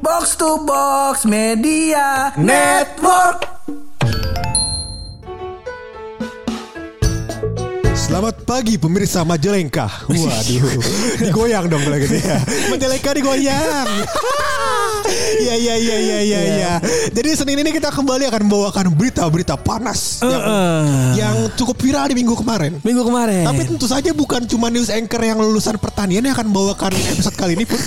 Box to Box Media Network. Selamat pagi pemirsa Majalengka. Waduh, digoyang dong lagi nih. Majalengka digoyang. Iya iya iya iya iya iya. Jadi Senin ini kita kembali akan membawakan berita-berita panas yang, yang cukup viral di minggu kemarin. Minggu kemarin. Tapi tentu saja bukan cuma news anchor yang lulusan pertanian yang akan membawakan episode kali ini pun.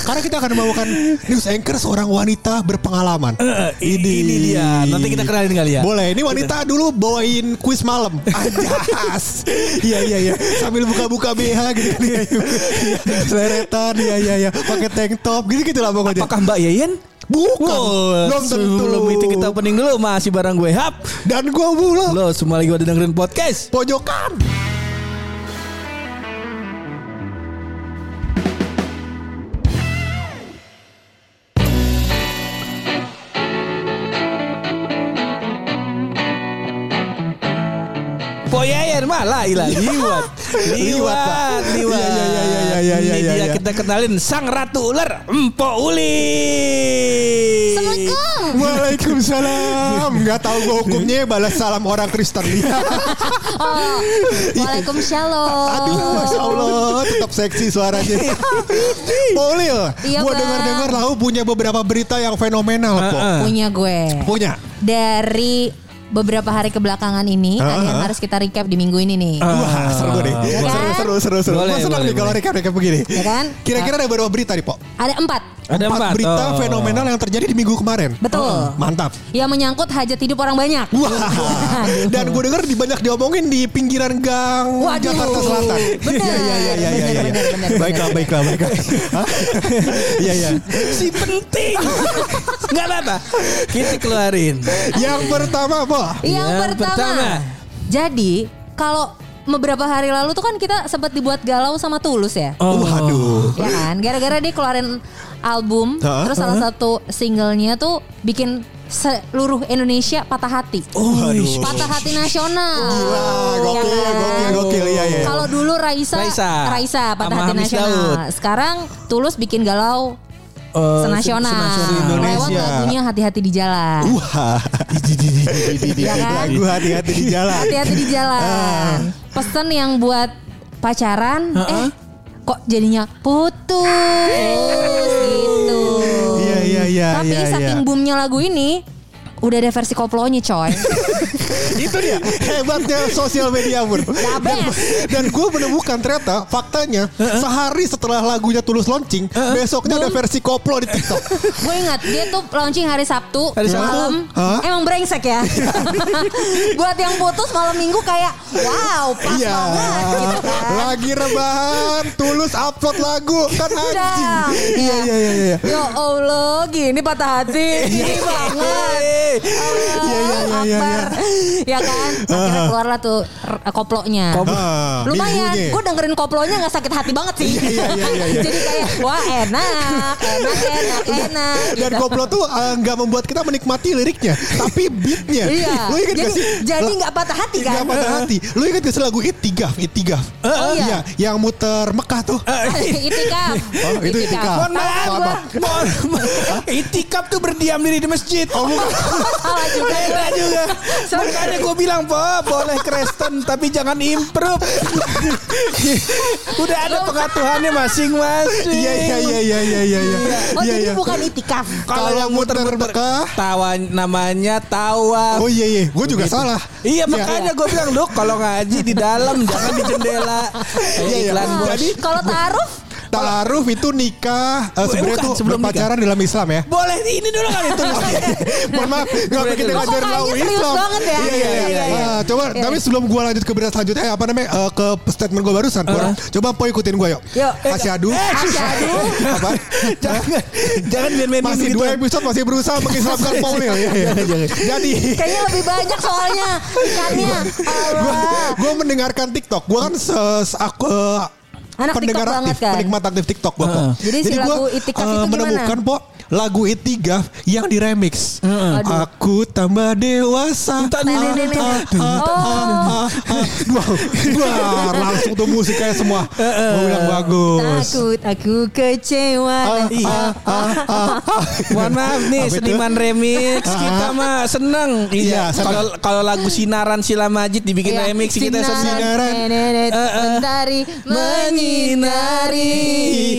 Karena kita akan membawakan news anchor seorang wanita berpengalaman. Eh, ini, ini dia. Nanti kita kenalin kali ya. Boleh, ini wanita dulu bawain kuis malam. Ajas. Iya iya iya. Sambil buka-buka BH gitu. Iya, iya. Seleretan, iya iya iya. Pakai tank top gitu gitu lah pokoknya. Apakah Mbak Yeyen? Bukan. Belum tentu. Sebelum itu kita opening dulu masih barang gue Hap. Dan gua mulu. Lo semua lagi pada dengerin podcast. Pojokan. Malah ilah liwat. Liwat, liwat. Iya, iya, iya, iya, iya, Ini iya, dia iya. kita kenalin sang ratu ular Empo Uli. Assalamualaikum. Waalaikumsalam. Gak tahu gua hukumnya balas salam orang Kristen. Iya. Oh, Waalaikumsalam. Aduh, masya Allah, tetap seksi suaranya. Iya, gua Bang. dengar-dengar lau punya beberapa berita yang fenomenal, po. Heeh. Punya gue. Punya. Dari beberapa hari kebelakangan ini Ah, ada yang ah. harus kita recap di minggu ini nih. Wah, seru nih. Ya kan? Seru, seru, seru, seru. Boleh, Gua senang boleh, nih kalau boleh. recap-recap begini. Ya kan? Kira-kira ada berapa berita nih, Po? Ada empat. Ada empat. berita Oh. fenomenal yang terjadi di minggu kemarin. Betul. Oh, mantap. Yang menyangkut hajat hidup orang banyak. Wah. Dan gue denger di banyak diomongin di pinggiran gang Waduh. Jakarta Selatan. Bener. Iya, iya, iya, iya, iya, iya. Baiklah, baiklah, baiklah. Hah? Iya, iya. Si penting. Enggak apa-apa. Kita keluarin. Yang pertama, Yang, Yang pertama. pertama. Jadi kalau beberapa hari lalu tuh kan kita sempat dibuat galau sama Tulus ya. Oh. Waduh. Ya kan? Gara-gara dia keluarin album, Hah? terus salah satu singlenya tuh bikin seluruh Indonesia patah hati. Oh, Waduh. Patah hati nasional. Wah, gokil, Ya kan? gokil, gokil. Iya, iya. Kalau dulu Raisa, Raisa. Raisa, patah Sama hati nasional. Daud. Sekarang Tulus bikin galau Oh, senasional. senasional. Lewat Indonesia. lagunya hati-hati di jalan. Wah. Ya kan? Lagu hati-hati di jalan. Hati-hati di jalan. Pesan yang buat pacaran, eh kok jadinya putus gitu. Iya, iya, iya, Tapi iya, saking iya. boomnya lagu ini, udah ada versi koplonya coy. Itu dia hebatnya sosial media pun. The best. Dan gue menemukan ternyata faktanya sehari setelah lagunya tulus launching, besoknya ada versi koplo di TikTok. Gue ingat dia tuh launching hari Sabtu, Hari Sabtu? malam. Hah? Emang brengsek ya. buat yang putus malam Minggu kayak wow pas Iya. banget gitu kan. Lagi rebahan, tulus upload lagu kan anjing. Iya iya iya iya. Ya Allah, gini patah hati, gini banget. Eh, Iya, iya, iya, iya. Ya kan, akhirnya keluarlah tuh r- koplonya. Ah, Lumayan, gue dengerin koplonya nggak sakit hati banget sih. Iya, iya, iya, iya. Jadi kayak wah enak, enak, enak, enak. Dan gitu. koplo tuh eh, nggak membuat kita menikmati liriknya, tapi beatnya. Iya. Lu ingat gak Jadi- sih? jadi nggak patah hati kan? Nggak patah hati. Lu ingat gak sih lagu Itigaf? Itigaf. Oh, iya. Yang muter Mekah tuh. itikaf. Oh, itu itikaf. Mohon maaf, Maaf, maaf. mohon maaf. Itikaf tuh berdiam diri di masjid. Oh, bukan. Salah juga. Beda juga. Makanya gue bilang, Po, boleh Kristen tapi jangan improve. Udah ada pengaturannya masing-masing. Iya iya iya iya iya iya. iya. Oh Iya, jadi iya. bukan itikaf. Kalau yang muter Mekah. Tawa namanya tawaf. Oh iya iya, gue juga salah. Iya makanya gue bilang lu kalau ngaji di dalam jangan di jendela. Iya, iya. Jadi Kalau taruh Taaruf itu nikah eh, sebenarnya itu sebelum berpacaran dalam Islam ya. boleh ini dulu kali itu. Mohon maaf, nggak Boleh kita ngajarin lau Islam. banget ya? Iya iya Iya, iya. iya. Ah, coba Iya. tapi sebelum gua lanjut ke berita selanjutnya, eh, apa namanya eh, ke statement gua barusan, Pur. Coba po ikutin gua yuk. Yuk. Asyadu. Eh, Asyhadu. Apa? jangan jangan main-main Masih gitu. dua episode masih berusaha mengislamkan. Iya, iya. Jadi kayaknya lebih banyak soalnya ikannya. gua, mendengarkan TikTok. Gua kan aku eh, Anak pendengar TikTok aktif, banget kan? penikmat aktif TikTok gua kok. Jadi si gua Itikaf eh, itu gimana? menemukan po lagu Itigaf yang diremix. Aduh. Aku tambah dewasa. Ah. Wah, langsung tuh musiknya semua. Gue bilang bagus. Takut aku kecewa. Iya. Mohon maaf nih seniman remix kita mah seneng. Iya, Iya. Kalau kalau lagu Sinaran Sila Majid dibikin Iya, remix kita. Sinaran. nenek, mentari menyinari.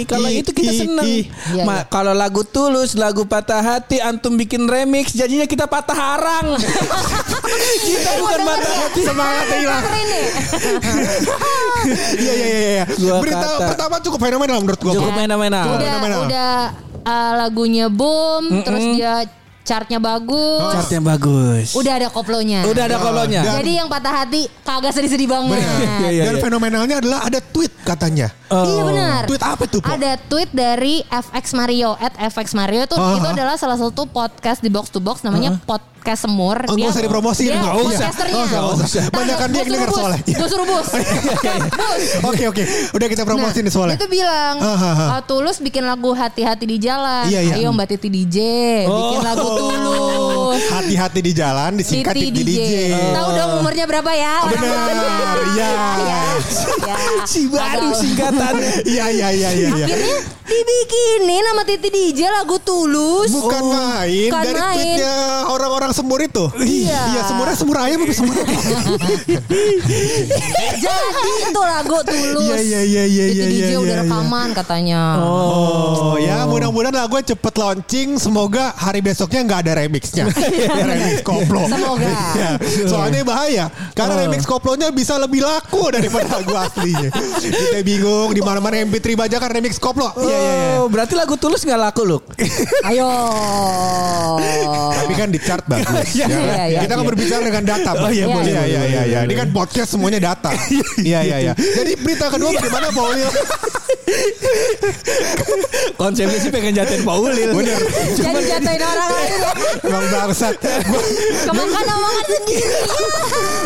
Kalau itu kita seneng. Kalau lagu tulus, lagu patah hati, antum bikin remix, jadinya kita patah harang. kita bukan patah hati. Semangatnya hilang. Iya iya iya iya. Berita kata. pertama cukup fenomenal menurut gua. Cukup. Cukup. udah fenomenal. udah uh, lagunya boom, terus dia chartnya bagus. Chartnya bagus. Udah ada koplonya. Udah ada kolonya. Dan- Jadi yang patah hati kagak sedih-sedih banget. Iya, iya. Dan fenomenalnya adalah ada tweet katanya. Oh. Iya benar. Tweet apa tuh, Po? Ada tweet dari FX Mario at FX Mario tuh Ah. itu adalah salah satu podcast di box to box namanya podcast semur. Oh, nggak usah dipromosiin, dia nggak usah. Oh, nggak usah. Ntar Banyakan dia yang bus. soalnya. Gua suruh bus. Oke oke, udah kita promosiin nih soalnya. Dia tuh bilang Ah, ah, ah. "Ah, Tulus bikin lagu hati-hati di jalan. Iya, iya. Ayo Mbak Titi DJ bikin Oh. lagu Tulus. Hati-hati di jalan disingkat Titi di DJ. DJ. Tahu dong umurnya berapa ya? Oh, benar, iya. Ya. Si baru singkatannya. Iya iya iya iya. iya. Akhirnya dibikinin sama Titi DJ lagu Tulus. Bukan main Bukan dari main. tweetnya orang-orang semur itu. Iya. Iya semurnya semur ayam apa semur? Jadi itu lagu Tulus. Iya, iya, iya, iya, Titi iya, DJ iya, udah rekaman katanya. Oh ya mudah-mudahan lagunya cepet launching. Semoga hari besoknya nggak ada remixnya. Ya, remix koplo. Semoga. Ya, soalnya bahaya. Karena remix koplonya bisa lebih laku daripada lagu aslinya. Kita bingung di mana-mana MP3 bajakan remix koplo. Iya iya iya. Oh, berarti lagu tulus nggak laku loh. Ayo. Tapi kan di chart bagus. Iya, ya. iya, iya, Kita kan iya. berbicara dengan data. Oh, iya, Iya, boleh, iya, iya, iya, iya. Ini kan podcast semuanya data. Iya, iya, iya. Jadi berita kedua bagaimana Pak Ulil? Konsepnya sih pengen jatuhin Pak Ulil. Bener. Jadi jatuhin orang lain. Bang bangsat. Gua- Kemakan-kemakan sendiri.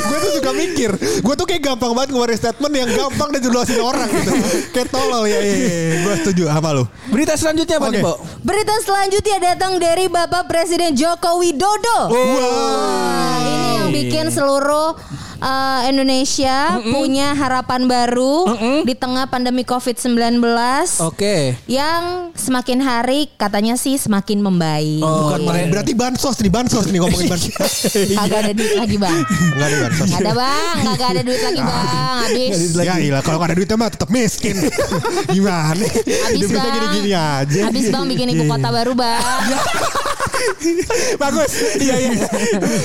gue tuh juga mikir gue tuh kayak gampang banget ngeluarin statement yang gampang dan jelasin orang gitu kayak tolol ya iya, iya. gue setuju sama lu Berita selanjutnya apa Oke. nih, Pak? Berita selanjutnya datang dari Bapak Presiden Joko Widodo. Wah, ini yang bikin seluruh uh, Indonesia punya harapan baru di tengah pandemi COVID-19 Oke. yang semakin hari katanya sih semakin membaik. bukan iya. berarti bansos nih bansos nih ngomongin bansos Kagak ada duit lagi bang. nggak ada bansos Ada bang, kagak ada duit lagi bang. Habis. ya ilah kalau nggak ada duitnya mah tetap miskin gimana Habis bang. gini-gini aja Habis bang bikin ibu kota baru bang. bagus iya iya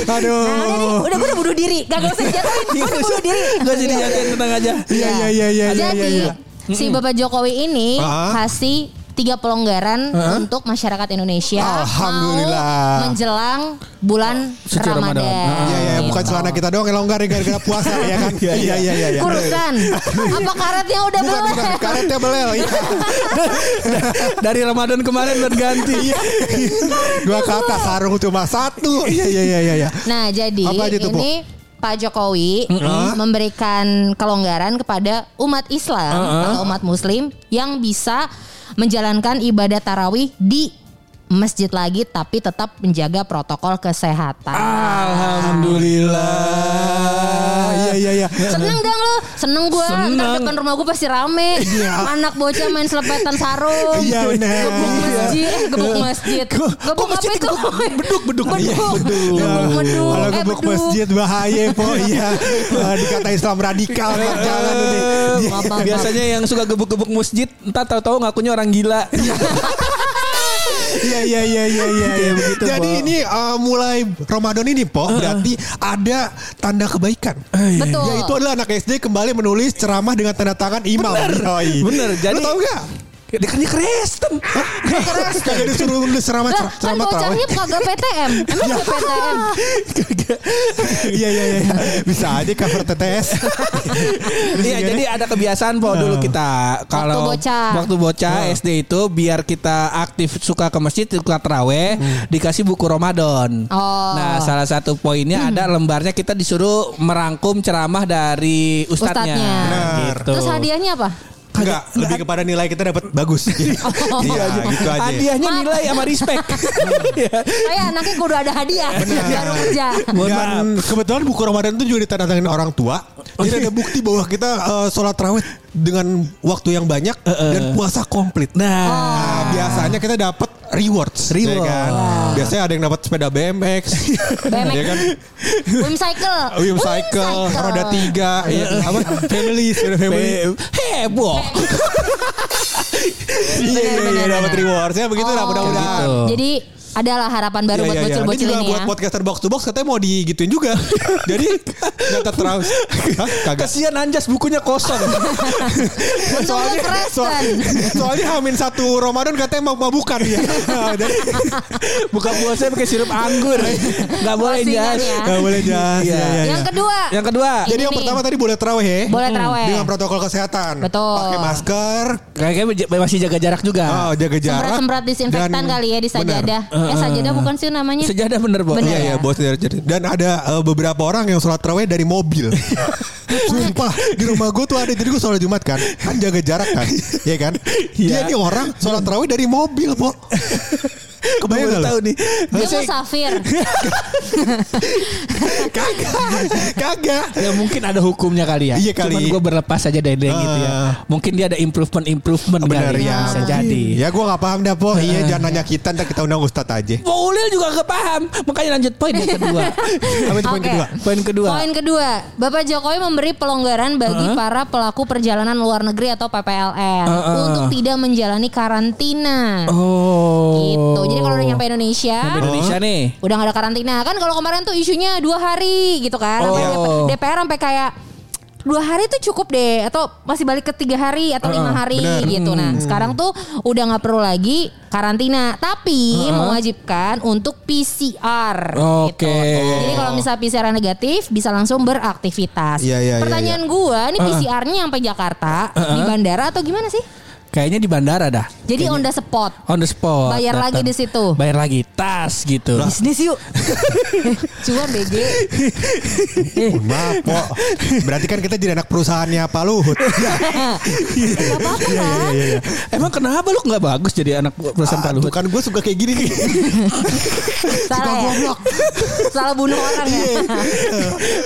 Nah, udah aduh udah gue udah bunuh diri. Gak usah dijatuhin. Gue udah bunuh diri. Gak jadi jatuhin tenang aja. iya iya iya iya iya Jadi iya si Bapak Jokowi ini Ah. kasih tiga pelonggaran untuk masyarakat Indonesia Alhamdulillah. mau menjelang bulan Suci Ramadan. Ramadan. Iya iya bukan celana kita doang yang longgar ya, gara-gara puasa ya kan iya iya iya iya Kurusan. Apa karetnya udah bukan belum? bukan karetnya belel iya Dari Ramadan kemarin berganti. Iya. Gua kata sarung cuma satu. Iya iya iya iya. iya. Nah, jadi Apa aja tuh, ini Pak Jokowi memberikan kelonggaran kepada umat Islam atau umat Muslim yang bisa menjalankan ibadah tarawih di masjid lagi tapi tetap menjaga protokol kesehatan. Alhamdulillah. Iya iya iya. Seneng dong lo Seneng gue Seneng. Ntar depan rumah gue pasti rame. Anak bocah main selepetan sarung. Iya, bener. Gebuk masjid Eh gebuk masjid. Gebuk apa masjid itu? Beduk, beduk. Iya, Beduk. Gebuk beduk. Kalau Eh gebuk beduk. masjid bahaya po iya. Eh, Dikata Islam radikal jangan maaf, Biasanya yang suka gebuk-gebuk masjid, entar tahu-tahu ngakunya orang gila. Iya iya iya iya iya. iya. begitu, Jadi Po. ini eh, mulai Ramadan ini po berarti ada tanda kebaikan. Betul Yaitu adalah anak SD kembali menulis ceramah dengan tanda tangan imam. Yoi. Bener, jadi- Lu tahu gak? Dia kan dia Kristen. Kagak disuruh nulis ceramah kan ceramah tarawih. bocahnya kagak PTM Emang gak PTM Iya iya iya. Bisa aja cover TTS. Iya, jadi ada kebiasaan po dulu kita kalau bocah. waktu bocah SD itu biar kita aktif suka ke masjid suka teraweh dikasih buku Ramadan. Oh. Nah, salah satu poinnya ada lembarnya kita disuruh merangkum ceramah dari ustadznya. Ustadznya. Benar. Gitu. Terus hadiahnya apa? Enggak, lebih kepada nilai kita dapat bagus. Iya, gitu aja. Hadiahnya nilai sama respect. Iya. Saya anaknya kudu ada hadiah baru kerja. Mohon maaf. Dan kebetulan buku Ramadan itu juga ditandatangani orang tua. Jadi ada bukti bahwa kita eh, sholat raweh dengan waktu yang banyak dan puasa komplit. Nah, Nah, biasanya kita dapat rewards, Reward. ya kan? Biasanya ada yang dapat sepeda BMX, BMX. ya kan? Wim cycle. Wim cycle, roda tiga, ya, apa? Family, sepeda family. heboh. Iya, iya, iya, dapat rewards ya begitu lah Oh. mudah-mudahan. Gitu. Jadi adalah harapan baru Iya, buat iya, iya. Ini bocil-bocil juga ini buat ya. podcaster box to box katanya mau digituin juga. Jadi nggak terus. Kasihan Anjas bukunya kosong. Untungnya Kristen. Soalnya Hamin satu Ramadan katanya mau mabukan ya. Jadi Buka puasanya pakai sirup anggur. Gak boleh Closingan Jas. ya. nggak boleh jas. Iya. Iya, iya, Yang iya. kedua. Yang kedua, Jadi Ini yang nih. pertama tadi boleh terawih ya. Boleh terawih. Dengan protokol kesehatan. Betul. Pakai masker. kayaknya masih jaga jarak juga. Oh, jaga jarak. Semprot-semprot disinfektan kali ya di Benar. Sajadah. Eh sajadah bukan sih namanya? Sejadah bener, Bo. Bener. Iya, iya, ya? bos. Dan ada eh, beberapa orang yang sholat terawih dari mobil. Sumpah di rumah gue tuh ada jadi gue sholat jumat kan kan jaga jarak kan ya kan dia Iya. nih orang sholat terawih dari mobil po kebayang gak tahu nih. Dia Biasanya musafir. kagak kagak ya mungkin ada hukumnya kali ya. Iya kali. Cuman gue berlepas aja dari yang gitu ya. Ah. Mungkin dia ada improvement improvement benar kali. ya Bisa mungkin. jadi. ya gue nggak paham dah po iya jangan nanya kita ntar kita undang ustadz aja Po Ulil juga gak paham. Makanya lanjut poin yang kedua. apa itu poin kedua poin kedua. Poin kedua, Bapak Jokowi memberi pelonggaran bagi Heeh. para pelaku perjalanan luar negeri atau PPLN untuk tidak menjalani karantina. Oh. Gitu. Jadi kalau udah nyampe Indonesia, Nyampe Indonesia nih. udah gak ada karantina. Kan kalau kemarin tuh isunya dua hari gitu kan. Oh. DP- DPR sampai kayak dua hari tuh cukup deh atau masih balik ke tiga hari atau lima hari benar. gitu nah sekarang tuh udah nggak perlu lagi karantina tapi mewajibkan untuk PCR Oke. gitu. jadi kalau misal PCR negatif bisa langsung beraktivitas Iya, iya, iya, pertanyaan gua ini PCR-nya sampai Jakarta di bandara atau gimana sih Kayaknya di bandara dah. jadi on the spot. On the spot. Bayar lagi di situ. Bayar lagi tas gitu. bisnis yuk. Cuan BG Mohon maaf po berarti kan kita jadi anak perusahaannya Pak Luhut. Gak apa-apa kan Emang kenapa lu nggak bagus jadi anak perusahaan Pak Ah, Luhut? bukan gue suka kayak gini. Nih Salah ya. Salah bunuh orang ya.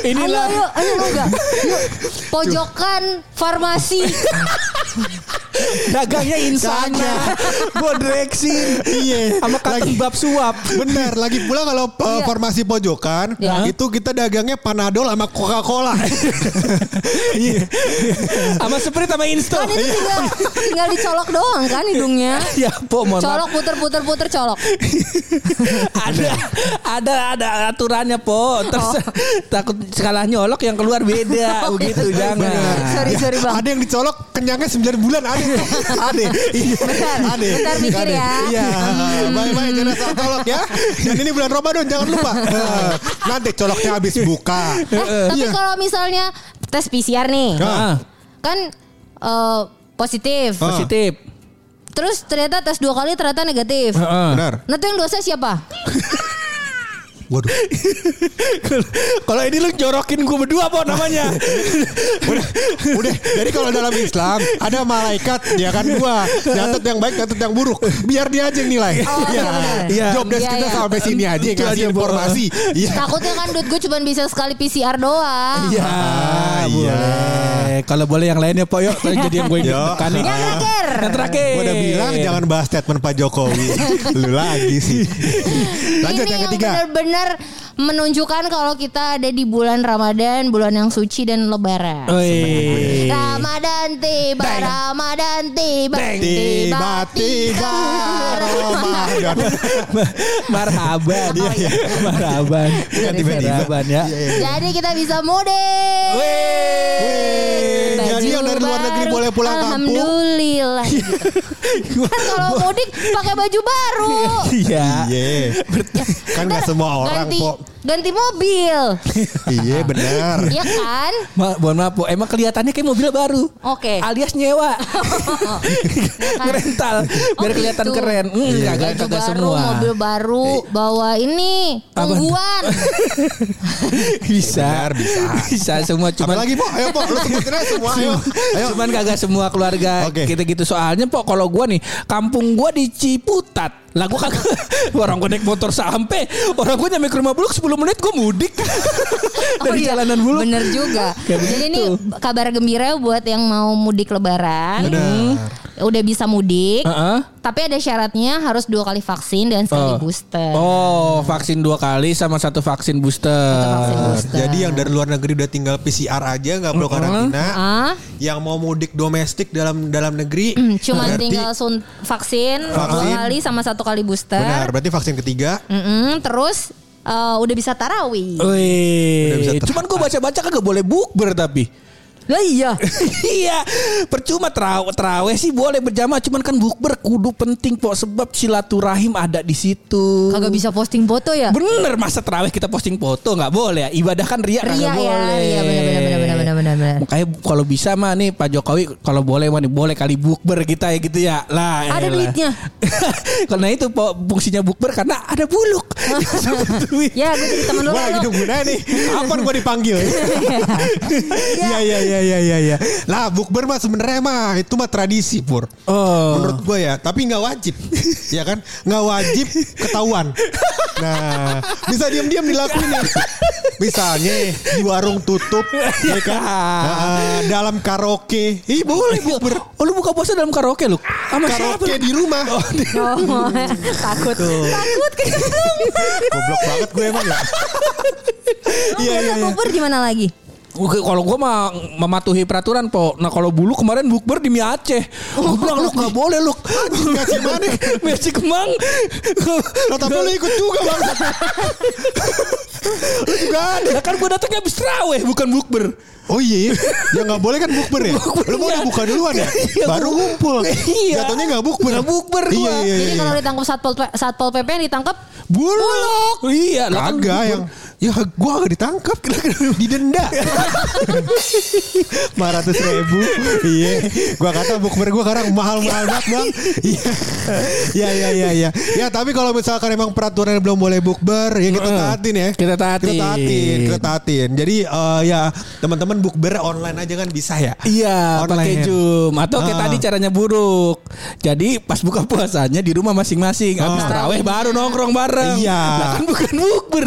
Inilah. Ayo yuk. Ayo gak Yuk. Pojokan Farmasi dagangnya insana, bodrexin, Iya. sama Lagi- bab suap. Benar, lagi pula kalau uh, Iya. formasi pojokan Iya. itu kita dagangnya panadol sama Coca-Cola. Iya. sama Sprite sama Insto. Kan itu tinggal Tinggal dicolok doang kan hidungnya ya, po, mohon Colok puter puter puter colok ada ada ada aturannya po. Terus Oh. takut salah nyolok yang keluar beda begitu jangan. Sorry sorry bang Ada yang dicolok kenyangnya 9 bulan ada. Ada. Iya. Bentar, Ada. bentar mikir ya. Iya. Baik-baik jangan salah colok ya. Dan ini bulan Ramadan jangan lupa. Nanti coloknya habis buka. Eh, Tapi Iya. kalau misalnya Tes PCR nih Ah, Kan eh, Positif Ah. positif. Terus ternyata tes dua kali ternyata negatif Heeh. Benar. Nah itu yang dosa siapa? Waduh. Kalau ini lu jorokin gue berdua po namanya. udah, udah. Jadi kalau dalam Islam ada malaikat ya kan gua nyatet yang baik, nyatet yang buruk. Biar dia aja yang nilai. Oh, iya. Iya. Job desk Iya, kita iya. sampai sini aja Itu ngasih informasi. Iya. Takutnya kan duit gue cuma bisa sekali PCR doang Iya, Ah, iya. boleh. Kalau boleh yang lainnya po yuk jadi yang gue Yo. tekanin. Yang terakhir Yang terakhir. Gua udah bilang jangan bahas statement Pak Jokowi. Lu lagi sih. Lanjut Ini yang ketiga. Benar-benar menunjukkan kalau kita ada di bulan Ramadan, bulan yang suci dan lebaran. Oi. Ramadan tiba, Deng. Ramadan tiba, Deng. Tiba-tiba Ramadan. Marhaban. Iya. Marhaban. Tiba-tiba. Marhaban ya. Jadi kita bisa mudik. Wih, Baju Jadi yang dari luar negeri boleh pulang kampung. Alhamdulillah. gitu. kan kalau mudik pakai baju baru. Iya. Iya. Kan gak Ntar semua orang ganti, kok. ganti mobil. Iya benar. Iya kan? Ma, mohon maaf, Po. emang kelihatannya kayak mobil baru. Oke. Alias nyewa. Ngerental biar Oh, kelihatan gitu. keren. Hmm, Iya. Baju kagak baru, semua. mobil baru, bawa ini tungguan. bisa. Benar, bisa. Bisa semua Apa cuma lagi po? Ayo po, lu sebutin aja semua. Ayo. Ayo. Cuman kagak semua keluarga Oke. kita gitu soalnya pok kalau gua nih kampung gua di Ciputat. Lah gua kagak orang gua naik motor sampai orang gua nyampe ke rumah Buluk 10 menit gua mudik. Dari Oh iya, jalanan Buluk. Bener juga. Kayak Jadi begitu. ini kabar gembira buat yang mau mudik lebaran. Benar. Udah bisa mudik. Heeh. Tapi ada syaratnya harus dua kali vaksin dan sekali Oh. booster. Oh, vaksin dua kali sama satu vaksin booster. Satu vaksin booster. jadi yang dari luar negeri udah tinggal PCR aja nggak perlu karantina. Ah, Yang mau mudik domestik dalam dalam negeri cuman berarti- tinggal sun vaksin, dua Vaksin. kali sama satu kali booster. benar berarti vaksin ketiga Mm-mm, terus eh, udah bisa tarawih. Wih, Udah bisa cuman gue baca-baca kagak boleh bukber tapi. Lah iya. iya, percuma terawih, terawih sih boleh berjamaah, cuman kan bukber kudu penting pok sebab silaturahim ada di situ. Kagak bisa posting foto ya? Bener masa terawih kita posting foto nggak boleh ya? Ibadah kan ria Ria kagak ya, boleh. iya benar benar benar benar benar benar. Makanya kalau bisa mah nih Pak Jokowi kalau boleh mah nih boleh kali bukber kita ya gitu ya. Lah. Ada elah. duitnya. karena itu po, fungsinya bukber karena ada buluk. Ya, gue jadi temen lu Wah lah, gitu guna nih Kapan gue dipanggil Iya iya iya iya iya iya. Lah bukber mah sebenarnya mah itu mah tradisi pur Oh. Menurut gue ya Tapi nggak wajib Ya kan nggak wajib ketahuan Nah Bisa diam-diam dilakuin ya Misalnya di warung tutup Ya kan Nah, Dalam karaoke Ih boleh bukber Oh lu buka puasa dalam karaoke lu? Sama siapa Karaoke lu? di rumah Oh, takut. Takut kecemplung. Goblok banget gue emang ya Iya iya iya Bukber di mana lagi? Oke, kalau gue mah mematuhi peraturan po. Nah kalau bulu kemarin bukber di mie Aceh. Gue bilang lu nggak boleh lu. Mie Aceh mana? Mie Aceh Kemang. Lah tapi lu ikut juga bang Lu juga ada Lah kan gue datangnya habis terawih bukan bukber. Oh iya, ya nggak boleh kan bukber ya? Lu mau iya. udah buka duluan ya? Iya, Baru ngumpul. Iya. Jatuhnya nggak bukber. Nggak bukber Iya gua. iya iya. Jadi iya. kalau ditangkap satpol satpol pp yang ditangkap Buluk. Iya, kan Kagak bukber. yang Ya gua gak ditangkap Didenda 500 ribu Iya Gua kata bukber gua sekarang mahal-mahal banget bang Iya Iya iya iya iya Ya tapi kalau misalkan emang peraturan belum boleh bukber Ya kita taatin ya Kita taatin. Kita taatin Kita taatin Jadi eh, ya teman-teman bukber online aja kan bisa ya Iya, pakai. Zoom atau kayak Ah. tadi caranya buruk. Jadi pas buka puasanya di rumah masing-masing. Habis Ah. terawih baru nongkrong bareng. Iya. Lah kan bukan bukber.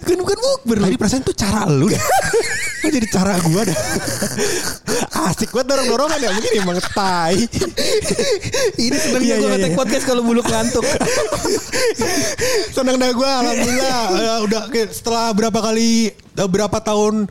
Kan bukan bukber. Tadi perasaan tuh cara lu deh. Kok jadi cara gua dah. Asik banget dorong-dorongan ya. Mungkin emang tai. Ini senengnya Iya, gue iya, ngetek iya. podcast kalau buluk ngantuk. Seneng dah gua alhamdulillah. Eh, udah setelah berapa kali eh, berapa tahun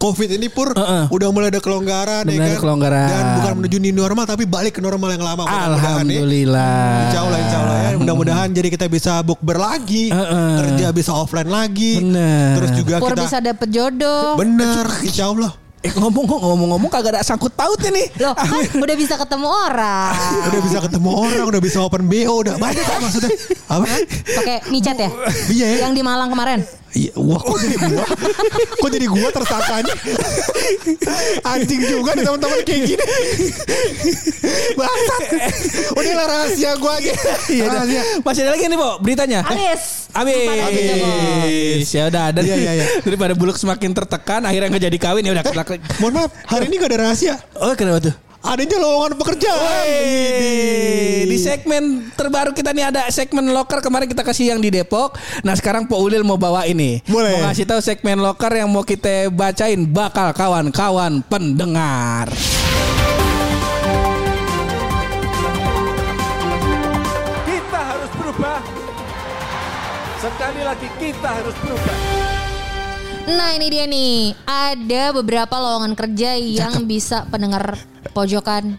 Covid ini pur Heeh. udah mulai ada kelonggaran ya kan? kelonggaran. dan bukan menuju new normal tapi balik ke normal yang lama mudah-mudahan nih. Alhamdulillah. Insya Allah, insya Allah ya. Mudah-mudahan jadi kita bisa bukber lagi, Heeh. kerja bisa offline lagi, Bener. terus juga Pur kita bisa dapet jodoh. bener, insya Allah. Eh ngomong ngomong-ngomong kagak ada sangkut pautnya nih. Loh, kan udah bisa ketemu orang. udah bisa ketemu orang, udah bisa open BO, udah banyak kan maksudnya. Apa? Pakai micat ya? Iya ya. Yang di Malang kemarin. Iya, wah kok jadi gua? kok jadi gua tersangkanya? Anjing juga nih teman-teman kayak gini. Bangsat. Udah lah rahasia gua aja. Iya rahasia. Masih ada lagi nih, Bo, beritanya. Habis. Habis. Habis. Ya udah ada. Iya, iya, iya. Daripada buluk semakin tertekan akhirnya nggak jadi kawin ya udah. Eh, mohon maaf, hari ini gak ada rahasia. Oh, kenapa tuh? Adanya lowongan pekerjaan. Wey, di segmen terbaru kita nih ada segmen loker kemarin kita kasih yang di Depok. Nah sekarang Po Ulil mau bawa ini. Boleh. Mau ngasih tahu segmen loker yang mau kita bacain bakal kawan-kawan pendengar. Kita harus berubah. Sekali lagi kita harus berubah. Nah ini dia nih. Ada beberapa lowongan kerja yang bisa pendengar pojokan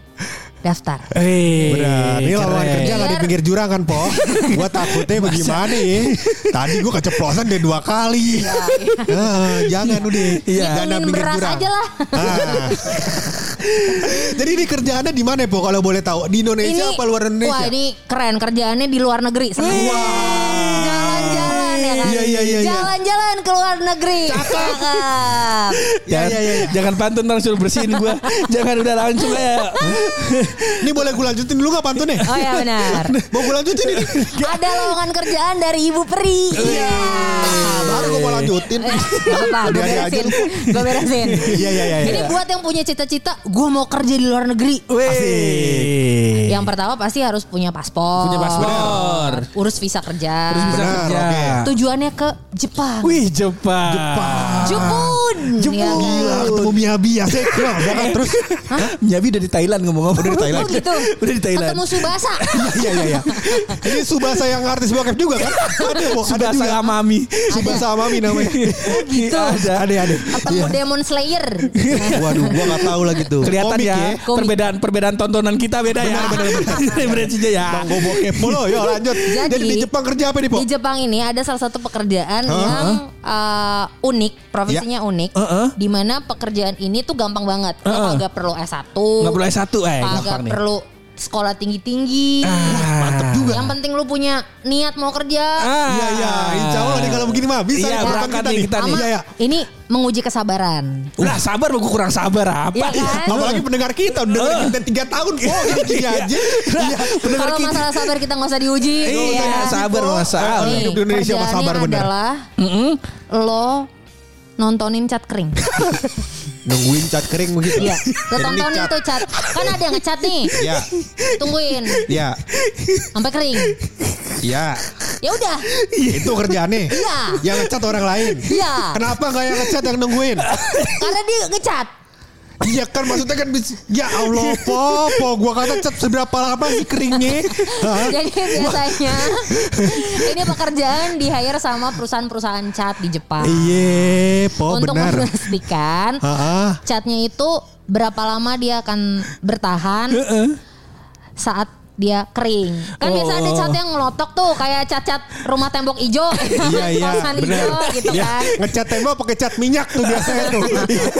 daftar. Eh, Benar, ini lawan keren. kerja gak di pinggir jurang kan, Po? Gua takutnya bagaimana ya? Tadi gua keceplosan udah dua kali. Ah, jangan udah. Iya. Jangan pinggir beras jurang. aja lah. Ah. Jadi ini kerjaannya di mana, Po? Kalau boleh tahu, di Indonesia apa luar Indonesia? Wah ini keren kerjaannya di luar negeri. Seneng. Jalan-jalan ya kan. Iya, iya, iya, iya. Jalan-jalan ke luar negeri. Cakep. Jangan, iya, iya. jangan pantun ntar suruh bersihin gua. jangan udah langsung ya. Ini boleh gue lanjutin dulu gak pantunnya? Oh ya benar. Mau gue lanjutin ini? Ada lowongan kerjaan dari Ibu Peri. Iya. Baru gue mau lanjutin. Gak apa, gue beresin. Gue beresin. Iya, iya, iya. Ini buat yang punya cita-cita, gue mau kerja di luar negeri. Wih. Yang pertama pasti harus punya paspor. Punya paspor. Urus visa kerja. Bisa Benar, kerja. Tujuannya ke Jepang. Wih Jepang. Jepang. Jepun. Jepun. Ya. Gila ketemu Miyabi ya. Wah, jangan terus. Nyabi udah di Thailand ngomong-ngomong. Udah di Oh gitu. Udah di Thailand. Ketemu Subasa. Iya iya iya. Ini Subasa yang artis bokep juga kan? Ada kok, ada Sudah juga. sama Mami. Subasa Mami namanya. gitu. Ada. Ada ada. Ketemu Demon Slayer. Waduh, gua gak tahu lagi tuh. Kelihatan ya, Komik. perbedaan perbedaan tontonan kita beda ya. Bener sih ya. Bang gue bokep mulu. Yuk lanjut. Jadi- Jadi, di Jepang kerja apa nih, Po? Di Jepang ini ada salah satu pekerjaan yang uh, unik, profesinya Ya. unik, Heeh. di mana pekerjaan ini tuh gampang banget. Lo Heeh. kagak perlu S1, Nggak perlu S1 eh gampang nih. Sekolah tinggi-tinggi. Mantep juga. Yang penting lu punya niat mau kerja. Ah. Iya iya, insya Allah nih kalau begini mah bisa Iya, nih berangkat nih kita Sama Iya iya. ini menguji kesabaran. Udah sabar gue kurang sabar apa? Iya kan? Apalagi pendengar kita udah dengerin kita tiga tahun, oh gini-gini aja. Iya, pendengar Kalau kita. masalah sabar kita nggak usah diuji. Iya, Ya. sabar masalah. Nih, Hidup di Indonesia mah sabar kerjaannya bener. adalah Mm-mm. lo nontonin cat kering. Nungguin cat kering begitu. Iya, lo tontonin cat. tuh cat. Kan ada yang ngecat nih. Iya, Tungguin iya, sampai kering. iya. Ya udah. Itu kerjaannya. Iya. Yang ngecat orang lain. Iya. Kenapa nggak yang ngecat yang nungguin? Karena dia ngecat. Iya kan maksudnya kan bis- ya Allah po po gua kata cat seberapa lama sih keringnya? Jadi biasanya ini pekerjaan di hire sama perusahaan-perusahaan cat di Jepang. Iya po Untuk benar. memastikan Heeh. catnya itu berapa lama dia akan bertahan saat dia kering. Kan biasa ada cat yang ngelotok tuh kayak cat-cat rumah tembok ijo, Iya iya benar. ijo gitu Iya, kan. Ngecat tembok pakai cat minyak tuh biasanya tuh.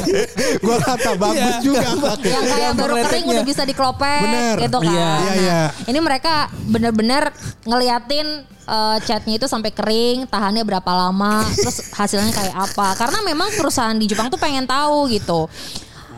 gua kata bagus Iya, juga. yang kayak Yang baru kering udah bisa dikelopek Bener. gitu kan. Iya. Iya, Nah, iya. Ini mereka bener-bener ngeliatin eh, catnya itu sampai kering, tahannya berapa lama, terus hasilnya kayak apa. Karena memang perusahaan di Jepang tuh pengen tahu gitu.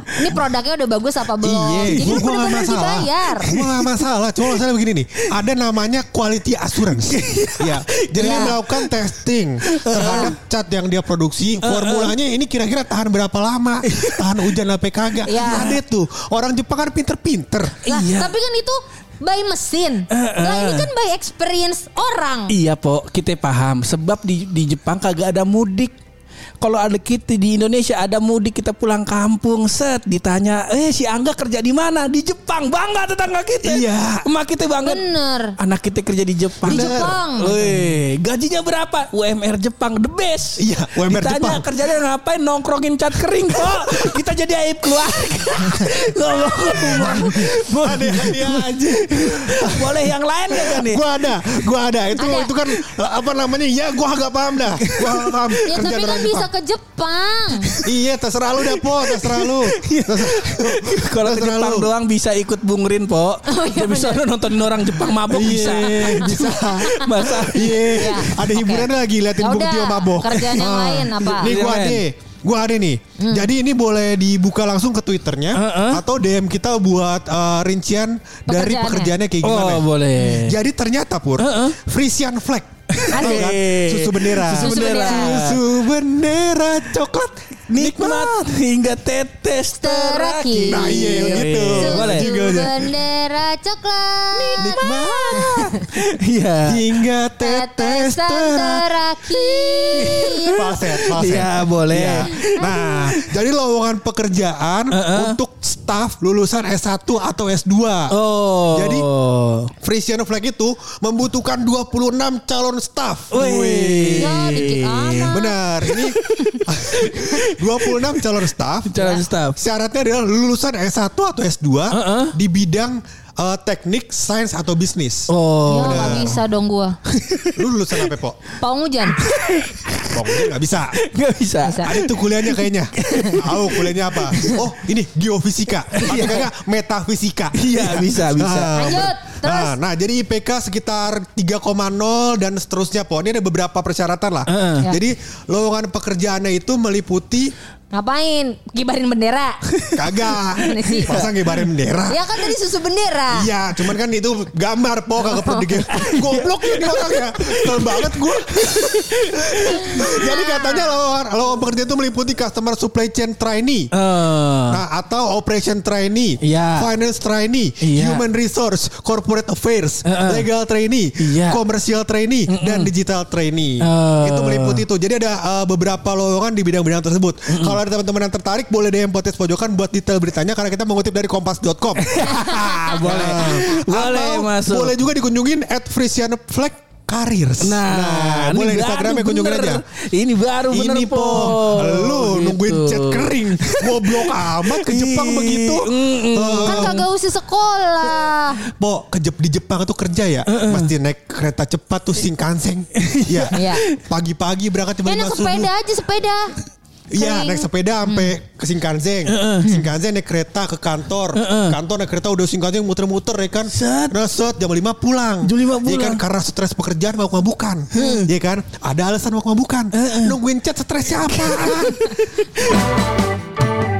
Ini produknya udah bagus apa belum? Iya, Jadi gua, gua bener-bener masalah. dibayar. Gua gak masalah. Cuma masalah begini nih. Ada namanya quality assurance. ya. Jadi dia Iya. melakukan testing terhadap cat yang dia produksi. Formulanya ini kira-kira tahan berapa lama? Tahan hujan apa kagak? Iya. Ada tuh. Orang Jepang kan pinter-pinter. Lah, Iya. tapi kan itu by mesin. Lah ini kan by experience orang. Iya po, kita paham. Sebab di di Jepang kagak ada mudik. Kalau ada kita di Indonesia ada mudik kita pulang kampung set ditanya eh si Angga kerja di mana di Jepang bangga tetangga kita Iya. emak kita banget Bener. anak kita kerja di Jepang Di Jepang. Wih, gajinya berapa UMR Jepang the best Iya, UMR ditanya Jepang. kerjanya ngapain nongkrongin cat kering kok kita jadi aib keluarga ngomong Ada dia aja. boleh yang lain gak nih Gua ada, gua ada. Itu Ada. itu kan apa namanya? Ya gua agak paham dah. Gua agak paham. Ya Kerjaan tapi kan bisa Jepang. Ke Jepang. Iya, terserah lu dah, Po. Terserah lu. Terserah- Kalau ke Jepang lu. doang bisa ikut Bung Rin, Po. Oh, iya bisa nontonin orang Jepang mabok bisa. Iya, bisa. Masa Iya, Iya. ada hiburan lagi liatin Ya Bung udah, Tio mabok. kerjaan yang Ah. lain apa? Nih gua ada. Gua ada nih. Jadi ini boleh dibuka langsung ke Twitternya Heeh. atau DM kita buat eh, rincian dari Pekerjaannya. pekerjaannya kayak gimana. Oh, boleh. Jadi ternyata pur Heeh. Frisian flag. Tahu kan? Asik. Susu bendera. Susu bendera. Susu bendera coklat Nikmat hingga tetes terakhir. Nah, iya, gitu. Susu bendera coklat. Nikmat Iya. hingga tetes terakhir. Falset, falset. Iya, boleh. Iya. Nah, jadi lowongan pekerjaan Heeh. untuk staf lulusan S1 atau S2. Oh. Jadi Frisian Flag itu membutuhkan 26 calon staf. Wih. Ya dikit amat. Benar, ini 26 calon staf. Calon staff. Syaratnya adalah lulusan S1 atau S2 Heeh. di bidang eh, teknik, sains atau bisnis. Oh. Ya nggak bisa dong gua. Lu lulusan apa, Po? Bong, ini nggak bisa. Nggak bisa. Bisa. Ada tuh kuliahnya kayaknya. Tahu kuliahnya apa? Oh, ini geofisika. Atau enggak metafisika. Iya, bisa, bisa. Ah, Lanjut, terus? Nah, nah, jadi IPK sekitar 3,0 dan seterusnya po. Ini ada beberapa persyaratan lah. Heeh. Ya. Jadi lowongan pekerjaannya itu meliputi Ngapain? Kibarin bendera. kagak. Masa ngibarin bendera? ya kan tadi susu bendera. Iya, cuman kan itu gambar po kagak perlu di Goblok ya di orangnya. Kesel banget gue. Jadi katanya lowongan lowongan pekerjaan itu meliputi customer supply chain trainee. Eh, Nah, atau operation trainee, Iya. finance trainee, Iya. human resource, corporate affairs, Heeh. legal trainee, Iya. commercial trainee, dan digital trainee. Eh. Itu meliputi itu. Jadi ada uh, beberapa lowongan di bidang-bidang tersebut. Kalau ada teman-teman yang tertarik, boleh DM podcast pojokan buat detail beritanya karena kita mengutip dari kompas.com. boleh. boleh Atau masuk. Boleh juga dikunjungin at Frisian Flag Careers. Nah, ini boleh Instagramnya kunjungin aja. Ini baru bener Ini po, lu nungguin Gitu. chat kering, goblok amat ke Jepang begitu. mm-mm. Eh, Kan kagak usah sekolah. Po, ke Jep- di Jepang itu kerja ya, mesti naik kereta cepat tuh Shinkansen. Iya. Iya. Pagi-pagi berangkat jam Ya naik 5 subuh. sepeda aja sepeda. Iya, naik sepeda sampai ke Shinkansen. Shinkansen naik kereta ke kantor. Kantor naik kereta udah Shinkansen muter-muter ya kan. Set. Nah, set jam 5 pulang. Jam 5 Ya kan pulang. karena stres pekerjaan mau mabukan. Ya kan? Ada alasan mau mabukan. Nungguin chat stres siapa?